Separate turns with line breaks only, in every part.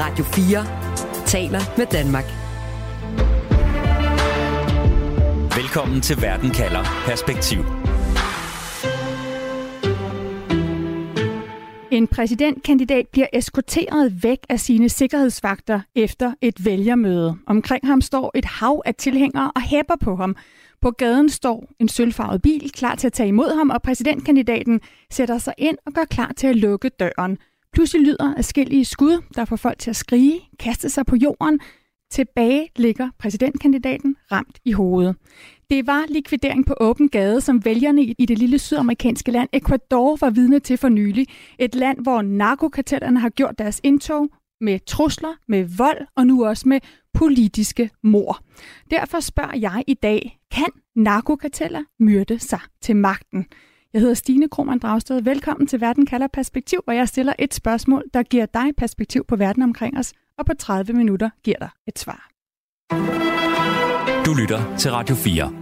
Radio 4 taler med Danmark.
Velkommen til Verden kalder Perspektiv.
En præsidentkandidat bliver eskorteret væk af sine sikkerhedsvagter efter et vælgermøde. Omkring ham står et hav af tilhængere og hæpper på ham. På gaden står en sølvfarvet bil klar til at tage imod ham, og præsidentkandidaten sætter sig ind og gør klar til at lukke døren. Pludselig lyder afskillige skud, der får folk til at skrige, kaste sig på jorden. Tilbage ligger præsidentkandidaten ramt i hovedet. Det var likvidering på åben gade, som vælgerne i det lille sydamerikanske land Ecuador var vidne til for nylig. Et land, hvor narkokartellerne har gjort deres indtog med trusler, med vold og nu også med politiske mor. Derfor spørger jeg i dag, kan narkokarteller myrde sig til magten? Jeg hedder Stine Krohmann Dragsted. Velkommen til Verden kalder perspektiv, hvor jeg stiller et spørgsmål, der giver dig perspektiv på verden omkring os, og på 30 minutter giver dig et svar.
Du lytter til Radio 4.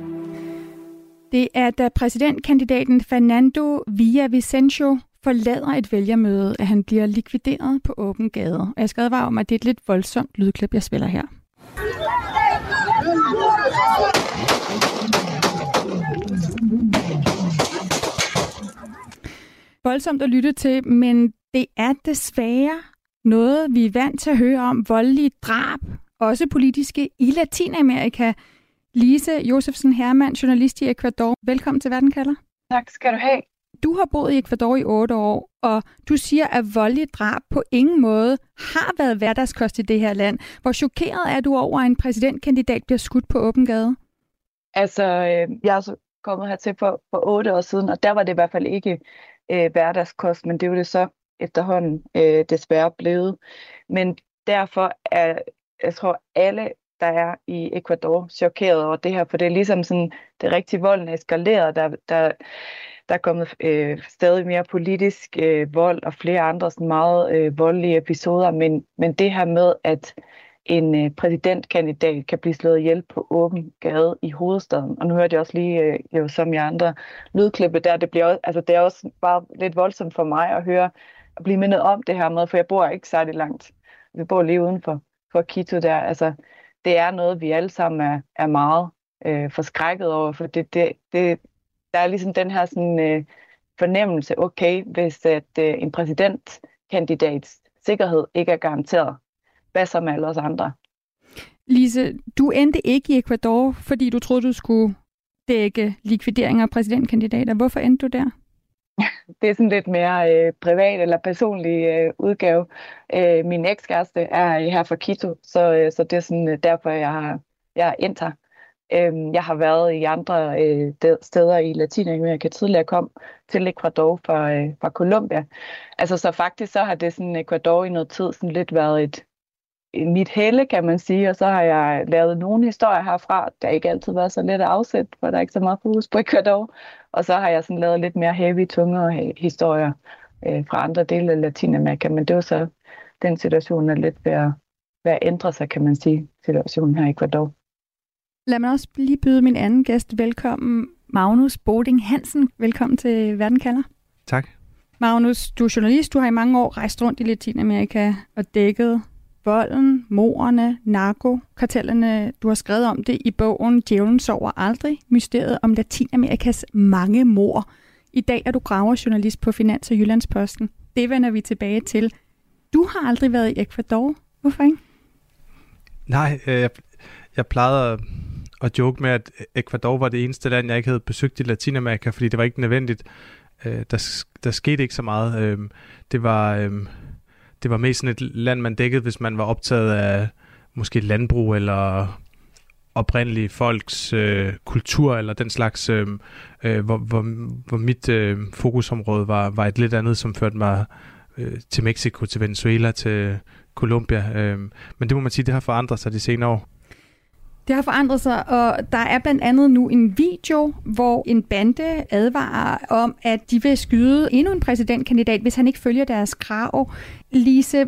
Det er da præsidentkandidaten Fernando Villavicencio forlader et vælgermøde, at han bliver likvideret på åben gade. Og jeg skal advare om, at det er et lidt voldsomt lydklip, jeg spiller her. Voldsomt at lytte til, men det er desværre noget, vi er vant til at høre om. Voldelige drab, også politiske, i Latinamerika. Lise Josefsen Hermann, journalist i Ecuador. Velkommen til Verden kalder.
Tak skal du have.
Du har boet i Ecuador i otte år, og du siger, at voldelige drab på ingen måde har været hverdagskost i det her land. Hvor chokeret er du over, at en præsidentkandidat bliver skudt på åben gade?
Altså, øh, jeg er så kommet hertil for, for otte år siden, og der var det i hvert fald ikke øh, hverdagskost, men det er jo det så efterhånden øh, desværre blevet. Men derfor er, jeg tror, alle, der er i Ecuador, chokeret over det her, for det er ligesom sådan, det rigtige volden eskaleret, der, der der er kommet øh, stadig mere politisk øh, vold og flere andre sådan meget øh, voldelige episoder, men, men det her med, at en øh, præsidentkandidat kan blive slået ihjel på åben gade i hovedstaden. Og nu hørte jeg også lige, øh, jo som jeg andre lydklippe der, det, bliver også, altså, det er også bare lidt voldsomt for mig at høre, at blive mindet om det her med, for jeg bor ikke særlig langt. Vi bor lige uden for, for Quito der. Altså, det er noget, vi alle sammen er, er meget øh, forskrækket over, for det, det, det, der er ligesom den her sådan, øh, fornemmelse, okay, hvis at øh, en præsidentkandidats sikkerhed ikke er garanteret, så med alle os andre?
Lise, du endte ikke i Ecuador, fordi du troede, du skulle dække likvideringer af præsidentkandidater. Hvorfor endte du der?
Det er sådan lidt mere øh, privat eller personlig øh, udgave. Øh, min ekskæreste er her fra Quito, så, øh, så det er sådan, øh, derfor, jeg har, jeg er endt her. Øhm, jeg har været i andre øh, steder i Latinamerika tidligere, kom til Ecuador fra, øh, fra Colombia. Altså så faktisk så har det sådan Ecuador i noget tid sådan lidt været et, mit helle, kan man sige, og så har jeg lavet nogle historier herfra, der ikke altid været så let at afsætte, for der er ikke så meget fokus på Ecuador. Og så har jeg sådan lavet lidt mere heavy, tungere historier øh, fra andre dele af Latinamerika, men det var så den situation er lidt ved at, ved at ændre sig, kan man sige, situationen her i Ecuador.
Lad mig også lige byde min anden gæst velkommen, Magnus Boding Hansen. Velkommen til Verden kalder.
Tak.
Magnus, du er journalist. Du har i mange år rejst rundt i Latinamerika og dækket volden, morerne, narko, kartellerne. Du har skrevet om det i bogen Djævlen sover aldrig, mysteriet om Latinamerikas mange mor. I dag er du graverjournalist på Finans og Jyllandsposten. Det vender vi tilbage til. Du har aldrig været i Ecuador. Hvorfor ikke?
Nej, øh, jeg, jeg plejede at at joke med, at Ecuador var det eneste land, jeg ikke havde besøgt i Latinamerika, fordi det var ikke nødvendigt. Øh, der, der skete ikke så meget. Øh, det var... Det var mest sådan et land, man dækkede, hvis man var optaget af måske landbrug eller oprindelige folks øh, kultur eller den slags, øh, øh, hvor, hvor, hvor mit øh, fokusområde var, var et lidt andet, som førte mig øh, til Mexico, til Venezuela, til Colombia. Øh, men det må man sige, det har forandret sig de senere år.
Det har forandret sig, og der er blandt andet nu en video, hvor en bande advarer om, at de vil skyde endnu en præsidentkandidat, hvis han ikke følger deres krav. Lise,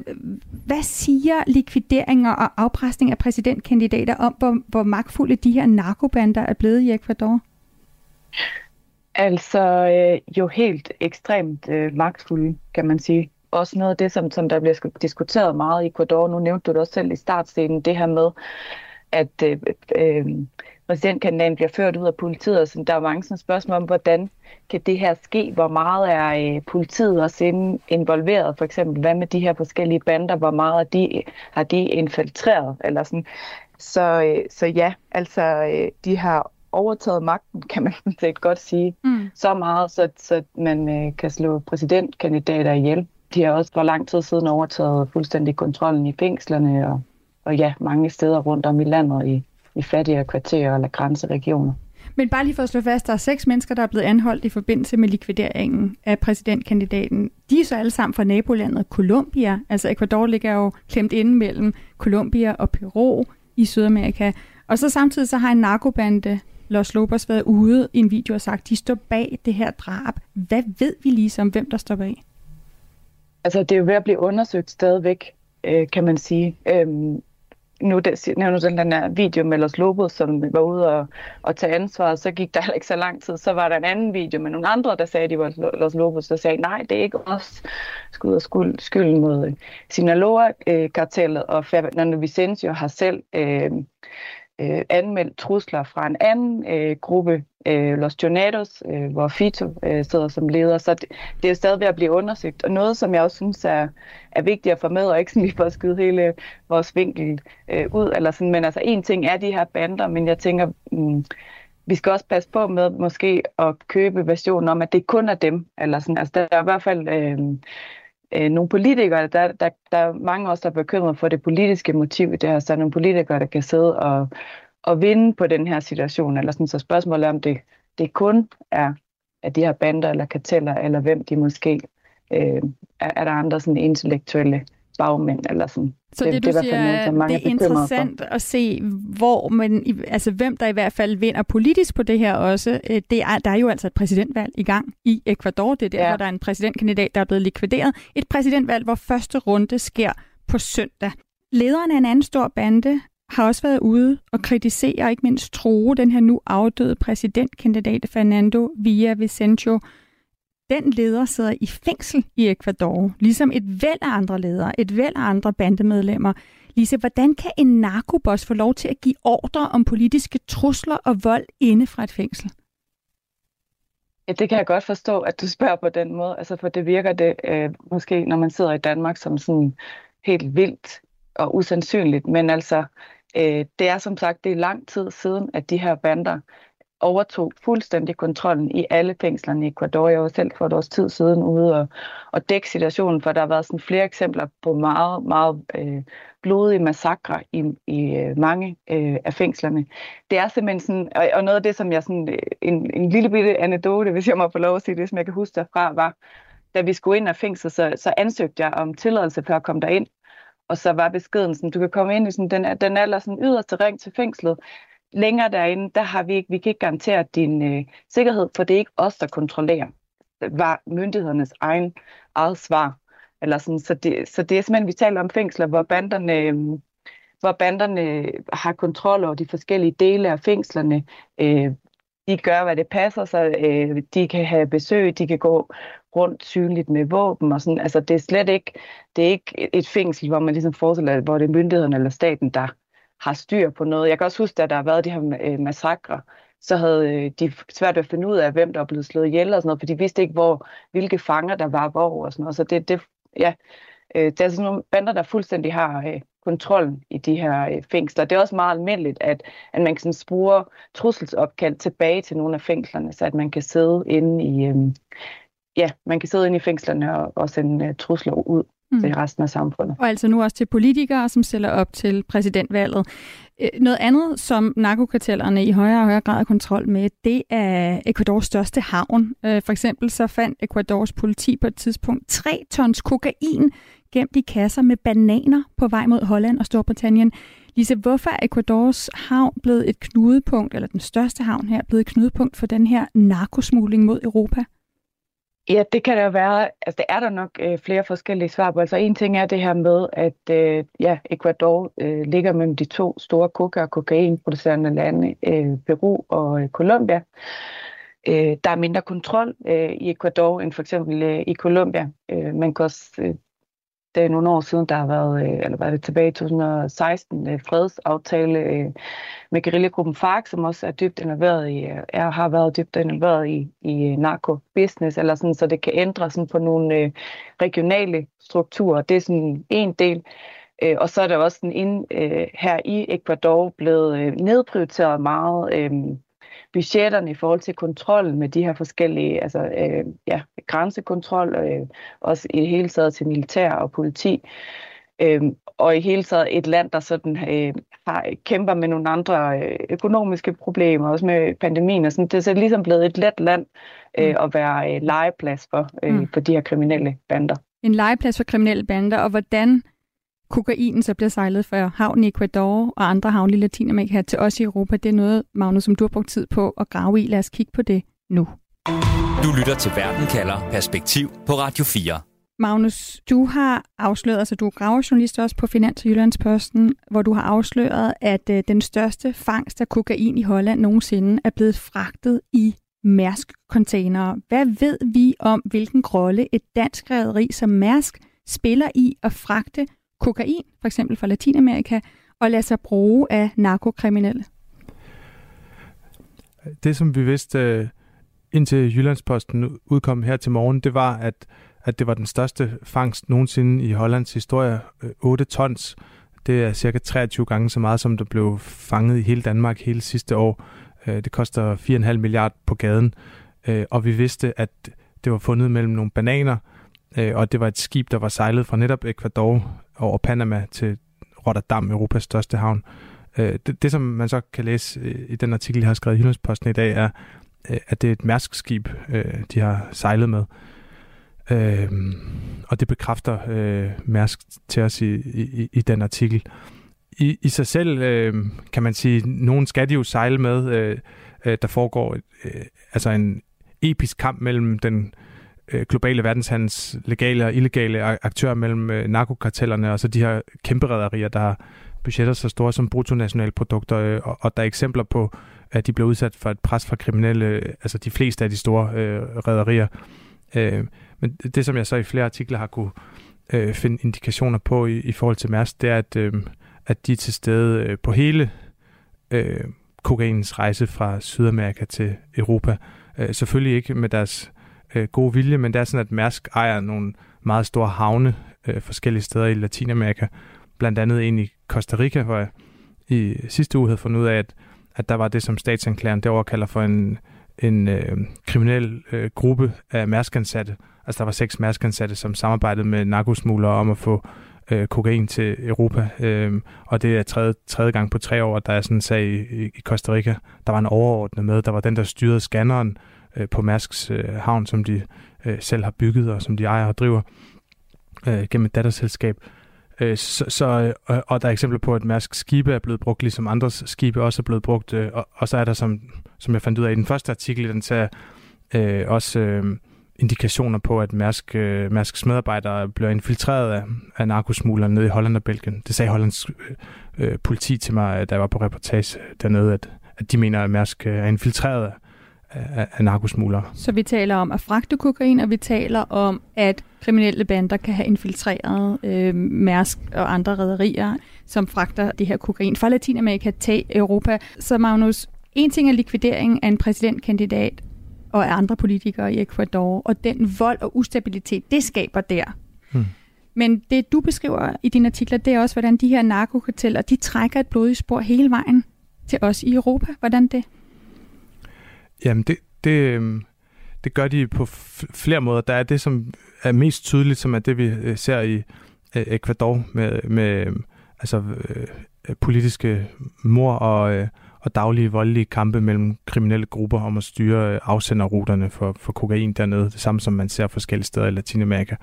hvad siger likvideringer og afpresning af præsidentkandidater om, hvor, hvor magtfulde de her narkobander er blevet i Ecuador?
Altså øh, jo helt ekstremt øh, magtfulde, kan man sige. også noget af det, som, som der bliver diskuteret meget i Ecuador. Nu nævnte du det også selv i startscenen, det her med, at øh, øh, præsidentkandidaten bliver ført ud af politiet, og sådan, der er mange sådan spørgsmål om, hvordan kan det her ske? Hvor meget er øh, politiet også involveret? For eksempel, hvad med de her forskellige bander? Hvor meget er de, har de infiltreret? Eller sådan. Så, øh, så ja, altså, øh, de har overtaget magten, kan man set godt sige, mm. så meget, så, så man øh, kan slå præsidentkandidater ihjel. De har også for lang tid siden overtaget fuldstændig kontrollen i fængslerne og, og ja, mange steder rundt om i landet i, i fattigere kvarterer eller grænseregioner.
Men bare lige for at slå fast, der er seks mennesker, der er blevet anholdt i forbindelse med likvideringen af præsidentkandidaten. De er så alle sammen fra nabolandet Colombia. Altså Ecuador ligger jo klemt inde mellem Colombia og Peru i Sydamerika. Og så samtidig så har en narkobande, Los Lobos, været ude i en video og sagt, de står bag det her drab. Hvad ved vi ligesom, hvem der står bag?
Altså, det er jo ved at blive undersøgt stadigvæk, øh, kan man sige. Øhm, nu nævner den, den der video med Los Lobos, som var ude og, og tage ansvar, så gik der ikke så lang tid. Så var der en anden video med nogle andre, der sagde, at de var Los Lobos, der sagde, nej, det er ikke os, skud og skylden skyld mod Sinaloa-kartellet, øh, og Fernando Vicencio har selv øh, øh, anmeldt trusler fra en anden øh, gruppe, øh, Los Jonados, øh, hvor Fito øh, sidder som leder. Så det, det er stadig ved at blive undersøgt. Og noget, som jeg også synes er, er vigtigt at få med, og ikke sådan lige for at skyde hele vores vinkel øh, ud. Eller sådan. Men altså en ting er de her bander, men jeg tænker, mm, vi skal også passe på med måske at købe versionen om, at det kun er dem. Eller sådan. Altså, der er i hvert fald... Øh, øh, nogle politikere, der, der, der er mange også, der er bekymret for det politiske motiv i det her, så er nogle politikere, der kan sidde og, og vinde på den her situation, eller sådan, så spørgsmålet er, om det, det kun er af de her bander eller karteller, eller hvem de måske, øh, er, er der andre sådan intellektuelle bagmænd, eller sådan.
Så det, det du det, siger, noget, som mange det er interessant for. at se, hvor man, altså hvem der i hvert fald vinder politisk på det her også. Øh, det er, der er jo altså et præsidentvalg i gang i Ecuador. Det er der, ja. hvor der er en præsidentkandidat, der er blevet likvideret. Et præsidentvalg, hvor første runde sker på søndag. Lederen af en anden stor bande har også været ude og kritisere og ikke mindst true den her nu afdøde præsidentkandidat Fernando Villavicencio den leder sidder i fængsel i Ecuador, ligesom et væld af andre ledere, et væld af andre bandemedlemmer. Lise, hvordan kan en narkoboss få lov til at give ordre om politiske trusler og vold inde fra et fængsel?
Ja, det kan jeg godt forstå, at du spørger på den måde. Altså, for det virker det øh, måske, når man sidder i Danmark, som sådan helt vildt og usandsynligt. Men altså, øh, det er som sagt, det er lang tid siden, at de her bander overtog fuldstændig kontrollen i alle fængslerne i Ecuador. Jeg var selv for et års tid siden ude og, og dække situationen, for der har været sådan flere eksempler på meget, meget øh, blodige massakre i, i øh, mange øh, af fængslerne. Det er simpelthen sådan, og, og noget af det, som jeg sådan, øh, en, en lille bitte anekdote, hvis jeg må få lov at sige det, som jeg kan huske derfra, var, da vi skulle ind af fængsel, så, så ansøgte jeg om tilladelse for at komme derind. Og så var beskeden sådan, du kan komme ind i sådan, den, den aller sådan yderste ring til fængslet, længere derinde, der har vi ikke, vi kan ikke garantere din øh, sikkerhed, for det er ikke os, der kontrollerer. var myndighedernes egen eget svar. Eller sådan, så, det, så det er simpelthen, vi taler om fængsler, hvor banderne, øh, hvor banderne har kontrol over de forskellige dele af fængslerne. Øh, de gør, hvad det passer sig. Øh, de kan have besøg, de kan gå rundt synligt med våben og sådan. Altså, det er slet ikke, det er ikke et fængsel, hvor man ligesom forestiller, hvor det er myndighederne eller staten, der har styr på noget. Jeg kan også huske, at der har været de her øh, massakre, så havde øh, de svært ved at finde ud af, hvem der er blevet slået ihjel og sådan noget, for de vidste ikke, hvor, hvilke fanger der var hvor og sådan noget. Så det, det ja, øh, det er sådan nogle bander, der fuldstændig har øh, kontrollen i de her øh, fængsler. Det er også meget almindeligt, at, at man kan spore trusselsopkald tilbage til nogle af fængslerne, så at man kan sidde inde i, øh, ja, man kan sidde inde i fængslerne og, og sende øh, trusler ud mm. til resten af samfundet.
Og altså nu også til politikere, som stiller op til præsidentvalget. Øh, noget andet, som narkokartellerne i højere og højere grad har kontrol med, det er Ecuadors største havn. Øh, for eksempel så fandt Ecuadors politi på et tidspunkt 3 tons kokain gemt i kasser med bananer på vej mod Holland og Storbritannien. Lise, hvorfor er Ecuadors havn blevet et knudepunkt, eller den største havn her, blevet et knudepunkt for den her narkosmugling mod Europa?
Ja, det kan der jo være. Altså, det er der nok øh, flere forskellige svar på. Altså, en ting er det her med, at øh, ja, Ecuador øh, ligger mellem de to store koka- og kokainproducerende lande, øh, Peru og øh, Colombia. øh, der er mindre kontrol øh, i Ecuador end for eksempel øh, i Colombia. Øh, man kan også, øh, det er nogle år siden, der har været, øh, eller var det tilbage i 2016, øh, fredsaftale øh, med guerillagruppen FARC, som også er dybt involveret i, er, har været dybt involveret i, i narkobusiness, eller sådan, så det kan ændre sådan på nogle regionale strukturer. Det er sådan en del. Og så er der også den ind, her i Ecuador blevet nedprioriteret meget budgetterne i forhold til kontrollen med de her forskellige, altså øh, ja, grænsekontrol, øh, også i det hele taget til militær og politi. Øh, og i hele taget et land, der sådan øh, har, kæmper med nogle andre øh, økonomiske problemer, også med pandemien og sådan. Det er så ligesom blevet et let land øh, mm. at være øh, legeplads for, øh, mm. for de her kriminelle bander.
En legeplads for kriminelle bander, og hvordan kokain så bliver sejlet fra havnen i Ecuador og andre havne i Latinamerika til os i Europa, det er noget, Magnus, som du har brugt tid på at grave i. Lad os kigge på det nu.
Du lytter til Verden kalder Perspektiv på Radio 4.
Magnus, du har afsløret, altså du er gravejournalist også på Finans- og Jyllandsposten, hvor du har afsløret, at øh, den største fangst af kokain i Holland nogensinde er blevet fragtet i Mærsk-containere. Hvad ved vi om, hvilken rolle et dansk rederi som Mærsk spiller i at fragte kokain, for eksempel fra Latinamerika, og lade sig bruge af narkokriminelle?
Det, som vi vidste øh, indtil Jyllandsposten udkom her til morgen, det var, at, at det var den største fangst nogensinde i Hollands historie. Øh, 8 tons. Det er cirka 23 gange så meget, som der blev fanget i hele Danmark hele sidste år. Øh, det koster 4,5 milliard på gaden. Og vi vidste, at det var fundet mellem nogle bananer, og det var et skib, der var sejlet fra netop Ecuador over Panama til Rotterdam, Europas største havn. Øh, det, det, som man så kan læse øh, i den artikel, jeg har skrevet i Jyllandsposten i dag, er, øh, at det er et mærskskib, øh, de har sejlet med. Øh, og det bekræfter øh, Mærsk til os i, i, i den artikel. I, i sig selv øh, kan man sige, nogen skal de jo sejle med. Øh, øh, der foregår øh, altså en episk kamp mellem den øh, Øh, globale verdenshandels legale og illegale aktører mellem øh, narkokartellerne og så de her kæmpe rædderier, der har budgetter så store som bruttonationalprodukter, øh, og, og der er eksempler på, at de bliver udsat for et pres fra kriminelle, øh, altså de fleste af de store øh, rædderier. Øh, men det, som jeg så i flere artikler har kunne øh, finde indikationer på i, i forhold til Mærsk, det er, at, øh, at de er til stede øh, på hele øh, kokainens rejse fra Sydamerika til Europa. Øh, selvfølgelig ikke med deres øh, god vilje, men det er sådan, at Mærsk ejer nogle meget store havne øh, forskellige steder i Latinamerika. Blandt andet en i Costa Rica, hvor jeg i sidste uge havde fundet ud af, at, at der var det, som statsanklageren derovre kalder for en, en øh, kriminel øh, gruppe af mærskansatte. Altså der var seks mærskansatte, som samarbejdede med narkosmuglere om at få øh, kokain til Europa. Øh, og det er tredje, tredje gang på tre år, at der er sådan en sag i, i Costa Rica. Der var en overordnet med, der var den, der styrede scanneren, øh, på Mærsks øh, havn, som de øh, selv har bygget og som de ejer og driver øh, gennem et datterselskab. Øh, så, så, øh, og der er eksempler på, at Mærsk skibe er blevet brugt, ligesom andres skibe også er blevet brugt. Øh, og, og så er der, som, som jeg fandt ud af i den første artikel den tager, øh, også øh, indikationer på, at Mærsk, øh, Mærsks medarbejdere bliver infiltreret af, af narkosmuglere nede i Holland og Belgien. Det sagde Hollands øh, øh, politi til mig, da jeg var på reportage dernede, at, at de mener, at Mærsk øh, er infiltreret af, af, af narkosmuglere.
Så vi taler om at fragte kokain, og vi taler om, at kriminelle bander kan have infiltreret øh, Mærsk og andre rædderier, som fragter det her kokain fra Latinamerika til Europa. Så Magnus, en ting er likvidering af en præsidentkandidat og af andre politikere i Ecuador, og den vold og ustabilitet, det skaber der. Hmm. Men det, du beskriver i dine artikler, det er også, hvordan de her narkokarteller, de trækker et blodigt spor hele vejen til os i Europa. Hvordan det?
Jamen, det, det, øhm, det gør de på flere måder. Der er det, som er mest tydeligt, som er det, vi øh, ser i øh, Ecuador med, med øhm, altså, øh, politiske mor og, øh, og daglige voldelige kampe mellem kriminelle grupper om at styre afsenderruterne for, for kokain dernede. Det samme, som man ser forskellige steder i Latinamerika.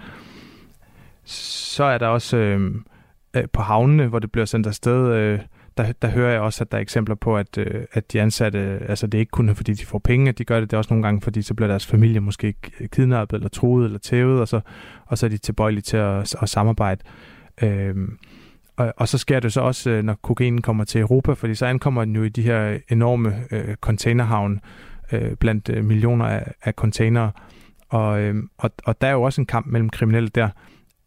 Så er der også øhm, øh, på havnene, hvor det bliver sendt afsted øh, der, der hører jeg også, at der er eksempler på, at, øh, at de ansatte, altså det er ikke kun fordi de får penge, at de gør det, det er også nogle gange, fordi så bliver deres familie måske kidnappet, eller truet, eller tævet, og så, og så er de tilbøjelige til at, at samarbejde. Øhm, og, og så sker det så også, øh, når kokainen kommer til Europa, fordi så ankommer den jo i de her enorme øh, containerhavn, øh, blandt øh, millioner af, af containere. Og, øh, og, og der er jo også en kamp mellem kriminelle der.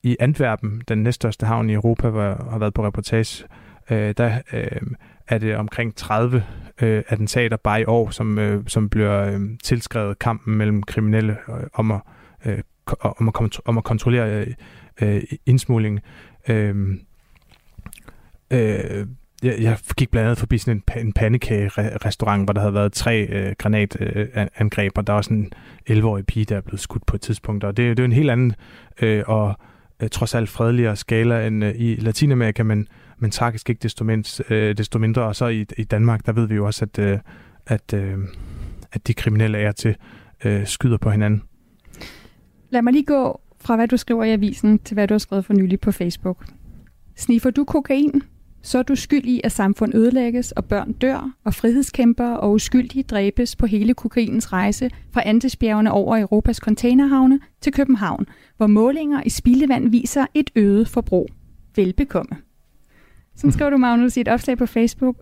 I Antwerpen, den næststørste havn i Europa, hvor jeg har været på reportage, øh, øh, der øh, er det omkring 30 øh, attentater bare i år, som, øh, som bliver øh, tilskrevet kampen mellem kriminelle øh, om, at, øh, om, at, om at kontrollere øh, øh, indsmugling. Øh, øh, jeg, jeg gik blandt andet forbi sådan en, en pandekage-restaurant, hvor der havde været tre øh, granatangreb, og der var sådan en 11-årig pige, der er blevet skudt på et tidspunkt. Og det, det er jo en helt anden øh, og øh, trods alt fredeligere skala end øh, i Latinamerika, men, men tragisk ikke desto, mindst, øh, desto mindre. Og så i, i Danmark, der ved vi jo også, at, øh, at, øh, at de kriminelle er til øh, skyder på hinanden.
Lad mig lige gå fra, hvad du skriver i avisen, til hvad du har skrevet for nylig på Facebook. Sniffer du kokain? så er du skyld i, at samfund ødelægges, og børn dør, og frihedskæmpere og uskyldige dræbes på hele kokainens rejse fra Andesbjergene over Europas containerhavne til København, hvor målinger i spildevand viser et øget forbrug. Velbekomme. Sådan skriver du, Magnus, i et opslag på Facebook.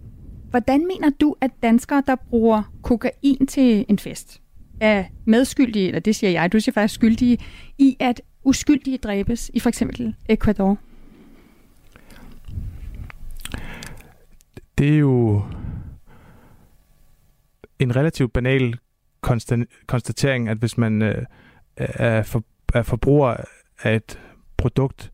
Hvordan mener du, at danskere, der bruger kokain til en fest, er medskyldige, eller det siger jeg, du siger faktisk skyldige, i at uskyldige dræbes i for eksempel Ecuador?
det er jo en relativt banal konstatering, at hvis man øh, er, for, er forbruger af et produkt,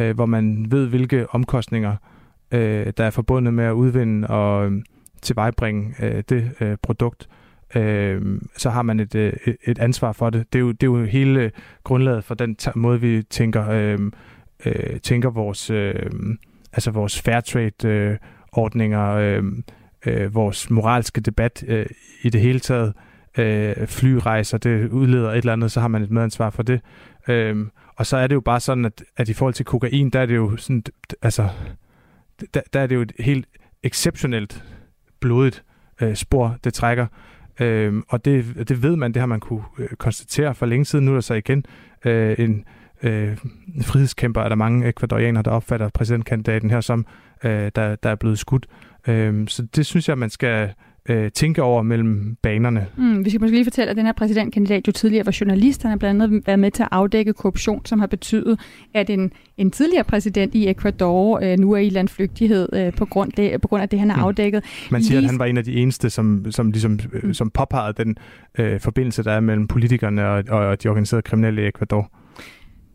øh, hvor man ved, hvilke omkostninger øh, øh, der er forbundet med at udvinde og øh, tilvejebringe øh, det øh, produkt, øh, så har man et, øh, et ansvar for det. Det er jo, det er jo hele grundlaget for den måde, vi tænker, øh, øh, tænker vores, øh, altså vores fair trade øh, ordninger, øh, øh, vores moralske debat øh, i det hele taget, øh, flyrejser, det udleder et eller andet, så har man et medansvar for det. Øh, og så er det jo bare sådan, at, at i forhold til kokain, der er det jo sådan, altså, der, der er det jo et helt exceptionelt blodigt øh, spor, det trækker. Øh, og det, det ved man, det har man kunne øh, konstatere for længe siden. Nu er der så igen øh, en øh, frihedskæmper, er der mange ekvadorianere, der opfatter præsidentkandidaten her som øh, der, der er blevet skudt. Øh, så det synes jeg, man skal øh, tænke over mellem banerne.
Mm, vi skal måske lige fortælle, at den her præsidentkandidat jo tidligere var journalist. Han har blandt andet været med til at afdække korruption, som har betydet, at en, en tidligere præsident i Ecuador øh, nu er i landflygtighed øh, på, grund det, på grund af det, han har mm. afdækket.
Man siger, lige... at han var en af de eneste, som, som, ligesom, øh, mm. som påpegede den øh, forbindelse, der er mellem politikerne og, og de organiserede kriminelle i Ecuador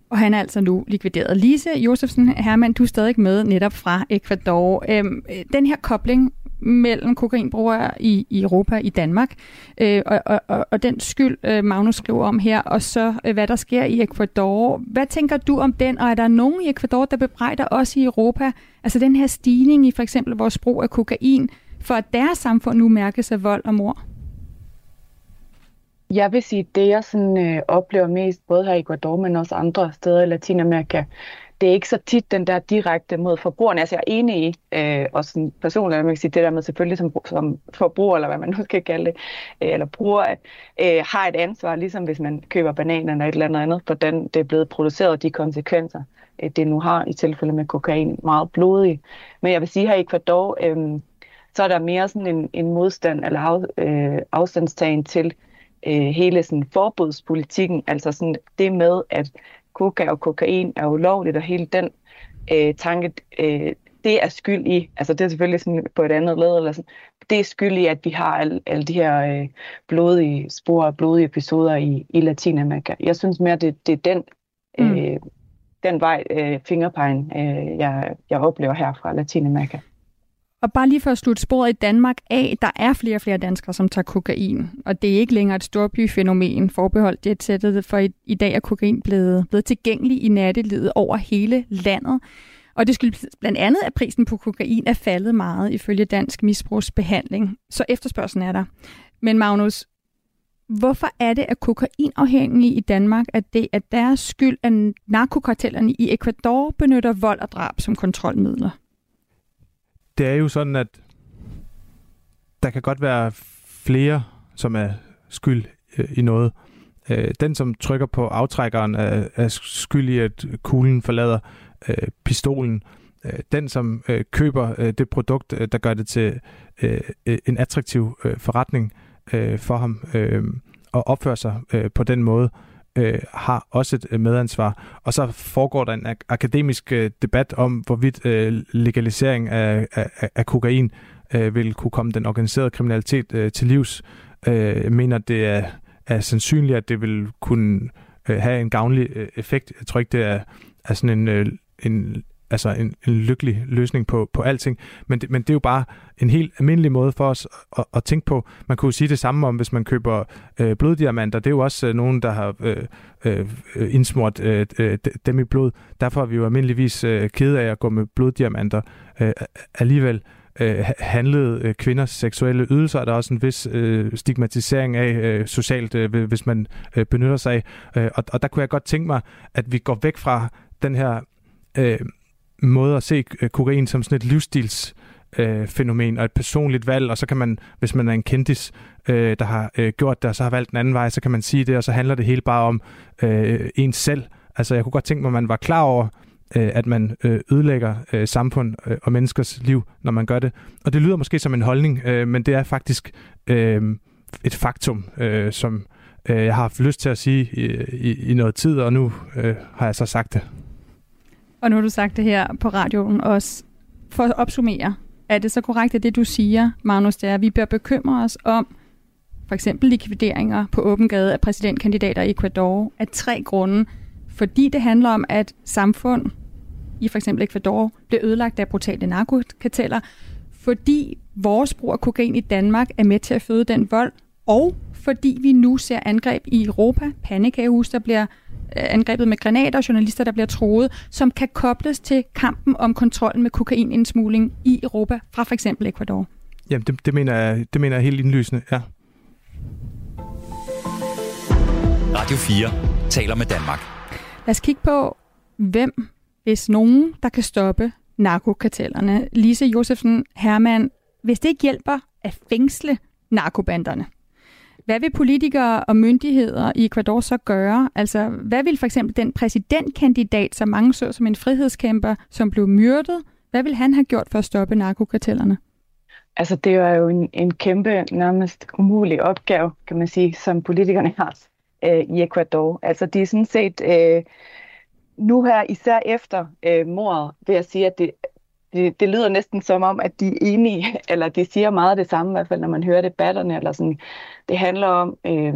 og han er altså nu likvideret. Lise Josefsen Hermann, du er stadig med netop fra Ecuador. Øhm, den her kobling mellem kokainbrugere i, i Europa, i Danmark, øh, og, og, og den skyld, øh, Magnus skriver om her, og så øh, hvad der sker i Ecuador. Hvad tænker du om den, og er der nogen i Ecuador, der bebrejder os i Europa, altså den her stigning i for eksempel vores brug af kokain, for at deres samfund nu mærkes af vold og mord?
Jeg vil sige, det jeg sådan, øh, oplever mest, både her i Ecuador, men også andre steder i Latinamerika, det er ikke så tit den der direkte mod forbrugerne. Altså jeg er enig i, øh, og sådan personligt, man kan sige, det der med selvfølgelig som, som forbruger, eller hvad man nu skal kalde det, øh, eller bruger, øh, har et ansvar, ligesom hvis man køber bananer eller et eller andet andet, hvordan det er blevet produceret, og de konsekvenser, øh, det nu har i tilfælde med kokain, meget blodig. Men jeg vil sige her i Ecuador, øh, så er der mere sådan en, en modstand eller af, øh, afstandstagen til øh, hele sådan forbudspolitikken, altså sådan det med, at koka og kokain er ulovligt, og hele den øh, tanke, øh, det er skyld i, altså det er selvfølgelig sådan på et andet led, eller sådan, det er skyld i, at vi har alle, alle de her øh, blodige spor og blodige episoder i, i Latinamerika. Jeg synes mere, det, det er den, mm. øh, den vej, øh, fingerpegen, øh, jeg, jeg oplever her fra Latinamerika.
Og bare lige for at slutte sporet i Danmark af, der er flere og flere danskere, som tager kokain. Og det er ikke længere et storbyfænomen forbeholdt det tættet, for i, i dag er kokain blevet, blevet tilgængelig i nattelivet over hele landet. Og det skyldes blandt andet, at prisen på kokain er faldet meget ifølge dansk misbrugsbehandling. Så efterspørgselen er der. Men Magnus, hvorfor er det, at kokainafhængige i Danmark, at det er deres skyld, at narkokartellerne i Ecuador benytter vold og drab som kontrolmidler?
Det er jo sådan, at der kan godt være flere, som er skyld øh, i noget. Øh, den, som trykker på aftrækkeren, er, er skyld i, at kuglen forlader øh, pistolen. Øh, den, som øh, køber øh, det produkt, øh, der gør det til øh, øh en attraktiv øh, forretning, øh, for ham øh, og opfører sig øh, på den måde, øh, Øh, har også et øh, medansvar. Og så foregår der en ak- akademisk øh, debat om, hvorvidt øh, legalisering af, af, af kokain øh, vil kunne komme den organiserede kriminalitet øh, til livs. Øh, jeg mener, det er, er sandsynligt, at det vil kunne øh, have en gavnlig øh, effekt. Jeg tror ikke, det er, er sådan en, øh, en altså en, en lykkelig løsning på, på alting. Men det, men det er jo bare en helt almindelig måde for os at, at tænke på. Man kunne jo sige det samme om, hvis man køber øh, bloddiamanter. Det er jo også øh, nogen, der har øh, øh, indsmurt øh, øh, dem i blod. Derfor er vi jo almindeligvis øh, kede af at gå med bloddiamanter øh, alligevel øh, handlede øh, kvinders seksuelle ydelser, er også en vis øh, stigmatisering af øh, socialt, øh, hvis man øh, benytter sig af. Øh, og, og der kunne jeg godt tænke mig, at vi går væk fra den her øh, måde at se øh, kokain som sådan et livsstils øh, fænomen og et personligt valg, og så kan man, hvis man er en kendis, øh, der har øh, gjort det, og så har valgt en anden vej, så kan man sige det, og så handler det hele bare om øh, en selv. Altså jeg kunne godt tænke mig, at man var klar over, øh, at man øh, ødelægger øh, samfund øh, og menneskers liv, når man gør det. Og det lyder måske som en holdning, øh, men det er faktisk øh, et faktum, øh, som øh, jeg har haft lyst til at sige i, i, i noget tid, og nu øh, har jeg så sagt det.
Og nu har du sagt det her på radioen også. For at opsummere, er det så korrekt, at det du siger, Magnus, det er, at vi bør bekymre os om for eksempel likvideringer på åben gade af præsidentkandidater i Ecuador af tre grunde. Fordi det handler om, at samfund i for eksempel Ecuador bliver ødelagt af brutale narkokarteller, fordi vores brug af kokain i Danmark er med til at føde den vold, og fordi vi nu ser angreb i Europa, panikagehus, der bliver angrebet med granater, journalister, der bliver troet, som kan kobles til kampen om kontrollen med kokainindsmugling i Europa fra for eksempel Ecuador.
Jamen, det, det, mener, jeg, det mener jeg helt indlysende, ja.
Radio 4 taler med Danmark.
Lad os kigge på, hvem, hvis nogen, der kan stoppe narkokartellerne. Lise Josefsen Hermann, hvis det ikke hjælper at fængsle narkobanderne, hvad vil politikere og myndigheder i Ecuador så gøre? Altså, hvad vil for eksempel den præsidentkandidat, som mange så som en frihedskæmper, som blev myrdet, hvad vil han have gjort for at stoppe narkokartellerne?
Altså, det er jo en, en kæmpe, nærmest umulig opgave, kan man sige, som politikerne har øh, i Ecuador. Altså, de er sådan set... Øh, nu her, især efter øh, mordet, vil jeg sige, at det, det, det lyder næsten som om, at de er enige, eller de siger meget det samme, i hvert fald når man hører debatterne. Eller sådan. Det handler om øh,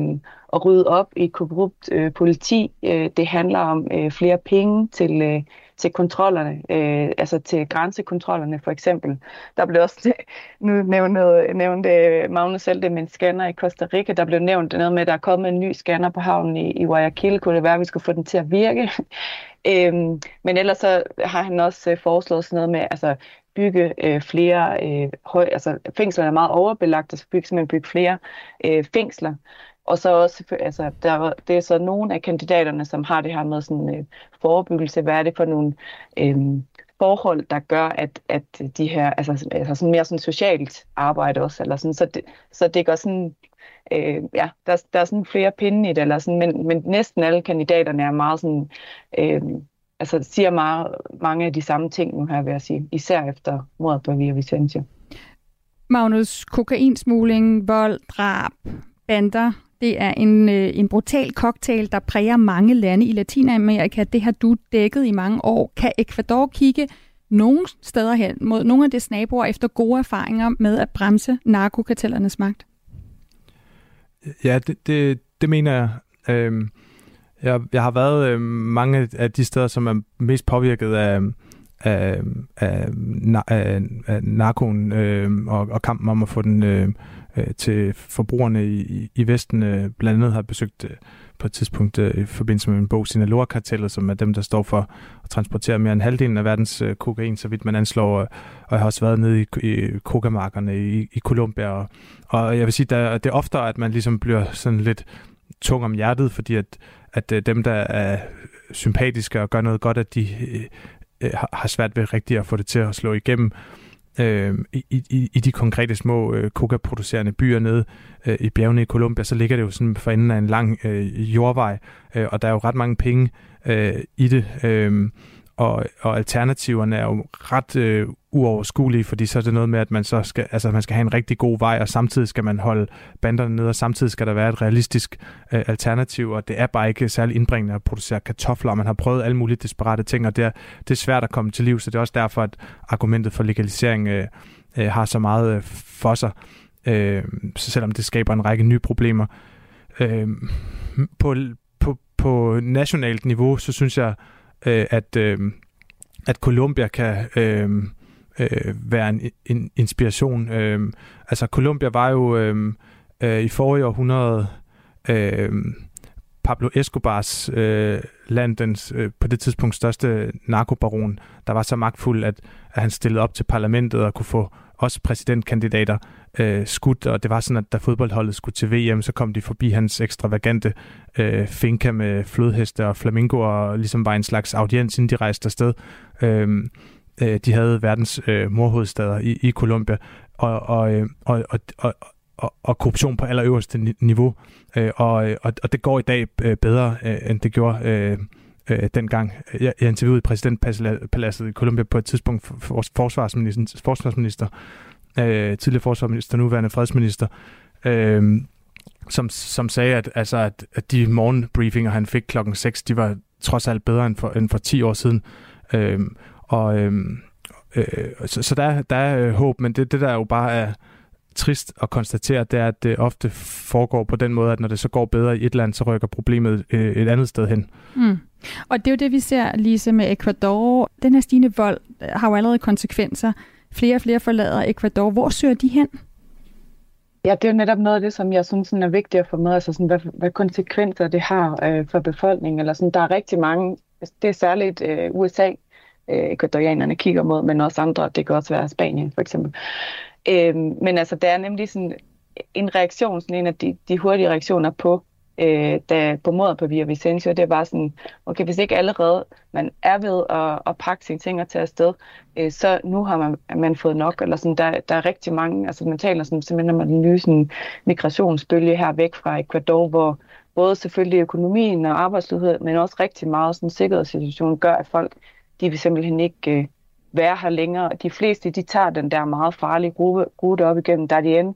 at rydde op i korrupt øh, politi. Øh, det handler om øh, flere penge til, øh, til kontrollerne, øh, altså til grænsekontrollerne for eksempel. Der blev også nu nævnt, nævnt Magnus selv det med en scanner i Costa Rica. Der blev nævnt noget med, at der er kommet en ny scanner på havnen i, i Guayaquil. Kunne det være, at vi skulle få den til at virke? øhm, men ellers så har han også øh, foreslået sådan noget med, altså bygge øh, flere øh, høj, altså fængslerne er meget overbelagt, altså, så bygge simpelthen bygge flere øh, fængsler. Og så også, altså, der, det er så nogle af kandidaterne, som har det her med sådan øh, forebyggelse. Hvad er det for nogle øh, forhold, der gør, at, at de her, altså, altså sådan mere sådan socialt arbejde også, eller sådan, så det, så det går sådan, øh, ja, der, der er sådan flere pinde i det, eller sådan, men, men næsten alle kandidaterne er meget sådan, øh, altså siger meget, mange af de samme ting nu her, vil jeg sige, især efter mordet på Via Vicentia.
Magnus, kokainsmugling, vold, drab, bander, det er en, øh, en brutal cocktail, der præger mange lande i Latinamerika. Det har du dækket i mange år. Kan Ecuador kigge nogle steder hen mod nogle af dets naboer efter gode erfaringer med at bremse narkokartellernes magt?
Ja, det, det, det mener jeg. Øhm, jeg. Jeg har været øh, mange af de steder, som er mest påvirket af, af, af, af, af narkoen øh, og, og kampen om at få den øhm, øh, til forbrugerne i, i Vesten. Øh, blandt andet har besøgt øh, på et tidspunkt øh, i forbindelse med en bog Sinaloa-kartellet, som er dem, der står for at transportere mere end halvdelen af verdens øh, kokain, så vidt man anslår. Og, og jeg har også været nede i, i kokamarkerne i, i Colombia. Og, og jeg vil sige, der, det er oftere, at man ligesom bliver sådan lidt tung om hjertet, fordi at, at øh, dem, der er sympatiske og gør noget godt, at de øh, øh har svært ved rigtigt at få det til at slå igennem øh, i, i, i de konkrete små øh, coca-producerende byer nede øh, i bjergene i Colombia, så ligger det jo sådan for enden af en lang øh, jordvej, øh, og der er jo ret mange penge øh, i det. Øh, og, og alternativerne er jo ret øh, uoverskuelige, fordi så er det noget med, at man så skal, altså man skal have en rigtig god vej, og samtidig skal man holde banderne nede, og samtidig skal der være et realistisk øh, alternativ, og det er bare ikke særlig indbringende at producere kartofler, og man har prøvet alle mulige desperate ting, og det er, det er svært at komme til liv, så det er også derfor, at argumentet for legalisering øh, øh, har så meget øh, for sig, øh, selvom det skaber en række nye problemer. Øh, på, på, på nationalt niveau, så synes jeg, øh, at, øh, at Colombia kan øh, øh, være en, en inspiration. Øh, altså Colombia var jo øh, øh, i forrige århundrede øh, Pablo Escobars øh, landens øh, på det tidspunkt største narkobaron, der var så magtfuld, at, at han stillede op til parlamentet og kunne få også præsidentkandidater øh, skudt, og det var sådan, at da fodboldholdet skulle til VM, så kom de forbi hans ekstravagante øh, finka med flodheste og flamingoer, og ligesom var en slags audiens, inden de rejste afsted. Øh, øh, de havde verdens øh, morhovedstader i, i Colombia, og, og, øh, og, og, og, og, og korruption på allerøverste niveau. Øh, og, og, og det går i dag øh, bedre, øh, end det gjorde øh, øh, dengang. Jeg, jeg interviewede præsidentpaladset i Colombia på et tidspunkt for, for forsvarsminister, forsvarsminister øh, tidligere forsvarsminister, nuværende fredsminister, øh, som, som sagde, at, altså, at, at de morgenbriefinger, han fik klokken 6, de var trods alt bedre end for, end for 10 år siden. Øh, og øh, øh, så, så der, der er øh, håb, men det, det der jo bare er trist at konstatere, det er, at det ofte foregår på den måde, at når det så går bedre i et land, så rykker problemet øh, et andet sted hen.
Mm. Og det er jo det, vi ser, Lise, med Ecuador. Den her stigende vold øh, har jo allerede konsekvenser flere og flere forlader Ecuador. Hvor søger de hen?
Ja, det er jo netop noget af det, som jeg synes sådan er vigtigt at få med, altså sådan, hvad, hvad konsekvenser det har øh, for befolkningen. Eller sådan, der er rigtig mange, altså, det er særligt øh, USA, øh, ekvadorianerne kigger mod, men også andre, det kan også være Spanien for eksempel. Øh, men altså, der er nemlig sådan en reaktion, sådan en af de, de hurtige reaktioner på øh, da, på mordet på Via Vicencio, det var sådan, okay, hvis ikke allerede man er ved at, at pakke sine ting og tage afsted, øh, så nu har man, man fået nok, eller sådan, der, der er rigtig mange, altså man taler sådan, simpelthen om den nye sådan, migrationsbølge her væk fra Ecuador, hvor både selvfølgelig økonomien og arbejdsløshed, men også rigtig meget sådan sikkerhedssituation gør, at folk, de vil simpelthen ikke øh, være her længere. De fleste, de tager den der meget farlige rute, rute op igennem Darien,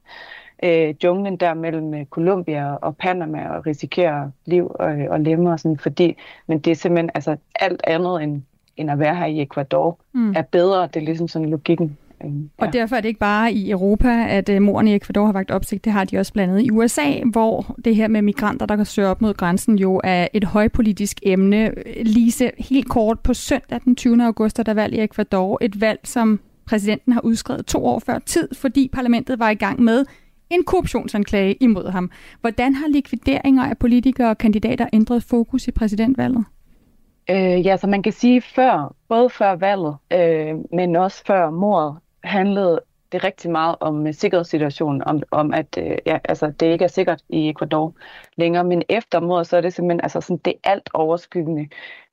øh, junglen der mellem øh, Colombia og Panama og risikerer liv og, og lemmer og sådan, fordi, men det er simpelthen altså, alt andet end, end at være her i Ecuador mm. er bedre. Det er ligesom sådan logikken.
Ja. Og derfor er det ikke bare i Europa, at morerne i Ecuador har vagt opsigt. Det har de også blandet i USA, hvor det her med migranter, der kan søge op mod grænsen, jo er et højpolitisk emne. Lise, helt kort på søndag den 20. august er der valg i Ecuador. Et valg, som præsidenten har udskrevet to år før tid, fordi parlamentet var i gang med en korruptionsanklage imod ham. Hvordan har likvideringer af politikere og kandidater ændret fokus i præsidentvalget?
Øh, ja, så man kan sige før, både før valget, øh, men også før mordet, handlede det rigtig meget om øh, sikkerhedssituationen, om, om at øh, ja, altså, det ikke er sikkert i Ecuador længere. Men efter mordet, så er det simpelthen altså, sådan, det alt overskyggende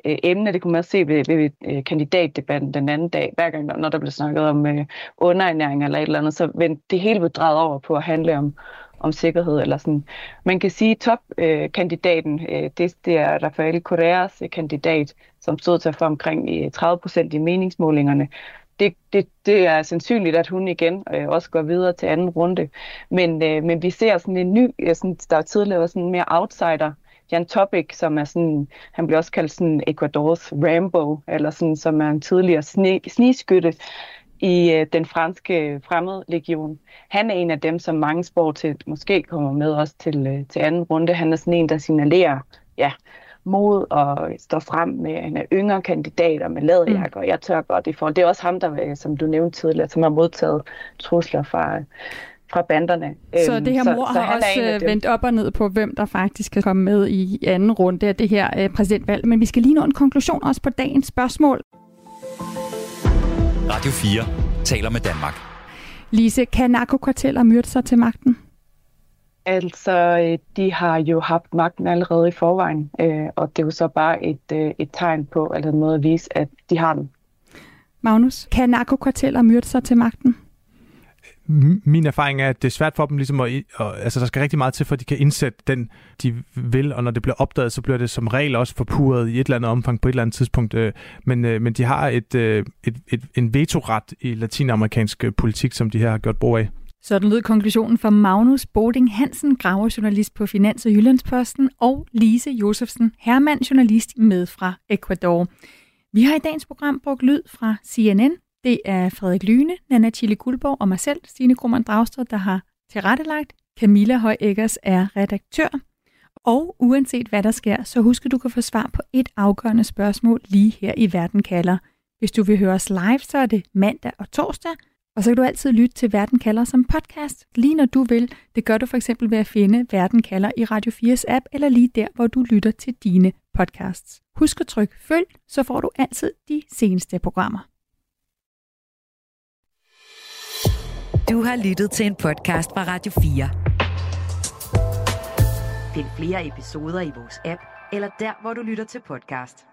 øh, emne. Det kunne man også se ved, ved øh, kandidatdebatten den anden dag. Hver gang, når der blev snakket om øh, underernæring eller et eller andet, så vendte det hele blev drejet over på at handle om, om sikkerhed. Eller sådan. Man kan sige, at topkandidaten, øh, øh, det, det er Rafael Correas øh, kandidat, som stod til at få omkring 30 procent i meningsmålingerne det, det, det er sandsynligt, at hun igen øh, også går videre til anden runde. Men, øh, men vi ser sådan en ny, sådan, der tidligere var sådan mere outsider, Jan Topic, som er sådan, han bliver også kaldt sådan Ecuadors Rambo, eller sådan, som er en tidligere sne, sniskytte i øh, den franske øh, fremmedlegion. Han er en af dem, som mange spår til måske kommer med også til, øh, til anden runde. Han er sådan en, der signalerer, ja, mod og står frem med en yngre kandidater med læderjakker, mm. og jeg tør godt i forhold. Det er også ham, der, som du nævnte tidligere, som har modtaget trusler fra, fra banderne.
Så det her mor så, har så også vendt op og ned på, hvem der faktisk kan komme med i anden runde af det her øh, præsidentvalg. Men vi skal lige nå en konklusion også på dagens spørgsmål.
Radio 4 taler med Danmark.
Lise, kan narkokarteller myrde sig til magten?
Altså, øh, de har jo haft magten allerede i forvejen, øh, og det er jo så bare et, øh, et tegn på, eller en måde at vise, at de har den.
Magnus, kan narkokarteller myrde sig til magten?
min erfaring er, at det er svært for dem ligesom at, og, altså der skal rigtig meget til, for at de kan indsætte den, de vil, og når det bliver opdaget, så bliver det som regel også forpurret i et eller andet omfang på et eller andet tidspunkt. Øh, men, men de har et, et, et, en vetoret i latinamerikansk politik, som de her har gjort brug af.
Sådan lød konklusionen fra Magnus Boding Hansen, graverjournalist på Finans- og Jyllandsposten, og Lise Josefsen, hermand journalist med fra Ecuador. Vi har i dagens program brugt lyd fra CNN. Det er Frederik Lyne, Nana Chili Guldborg og mig selv, Stine Krummernd Dragsted, der har tilrettelagt. Camilla Høj Eggers er redaktør. Og uanset hvad der sker, så husk at du kan få svar på et afgørende spørgsmål lige her i Verden kalder. Hvis du vil høre os live, så er det mandag og torsdag – og så kan du altid lytte til Verden kalder som podcast, lige når du vil. Det gør du for eksempel ved at finde Verden kalder i Radio 4's app, eller lige der, hvor du lytter til dine podcasts. Husk at trykke følg, så får du altid de seneste programmer.
Du har lyttet til en podcast fra Radio 4. Find flere episoder i vores app, eller der, hvor du lytter til podcast.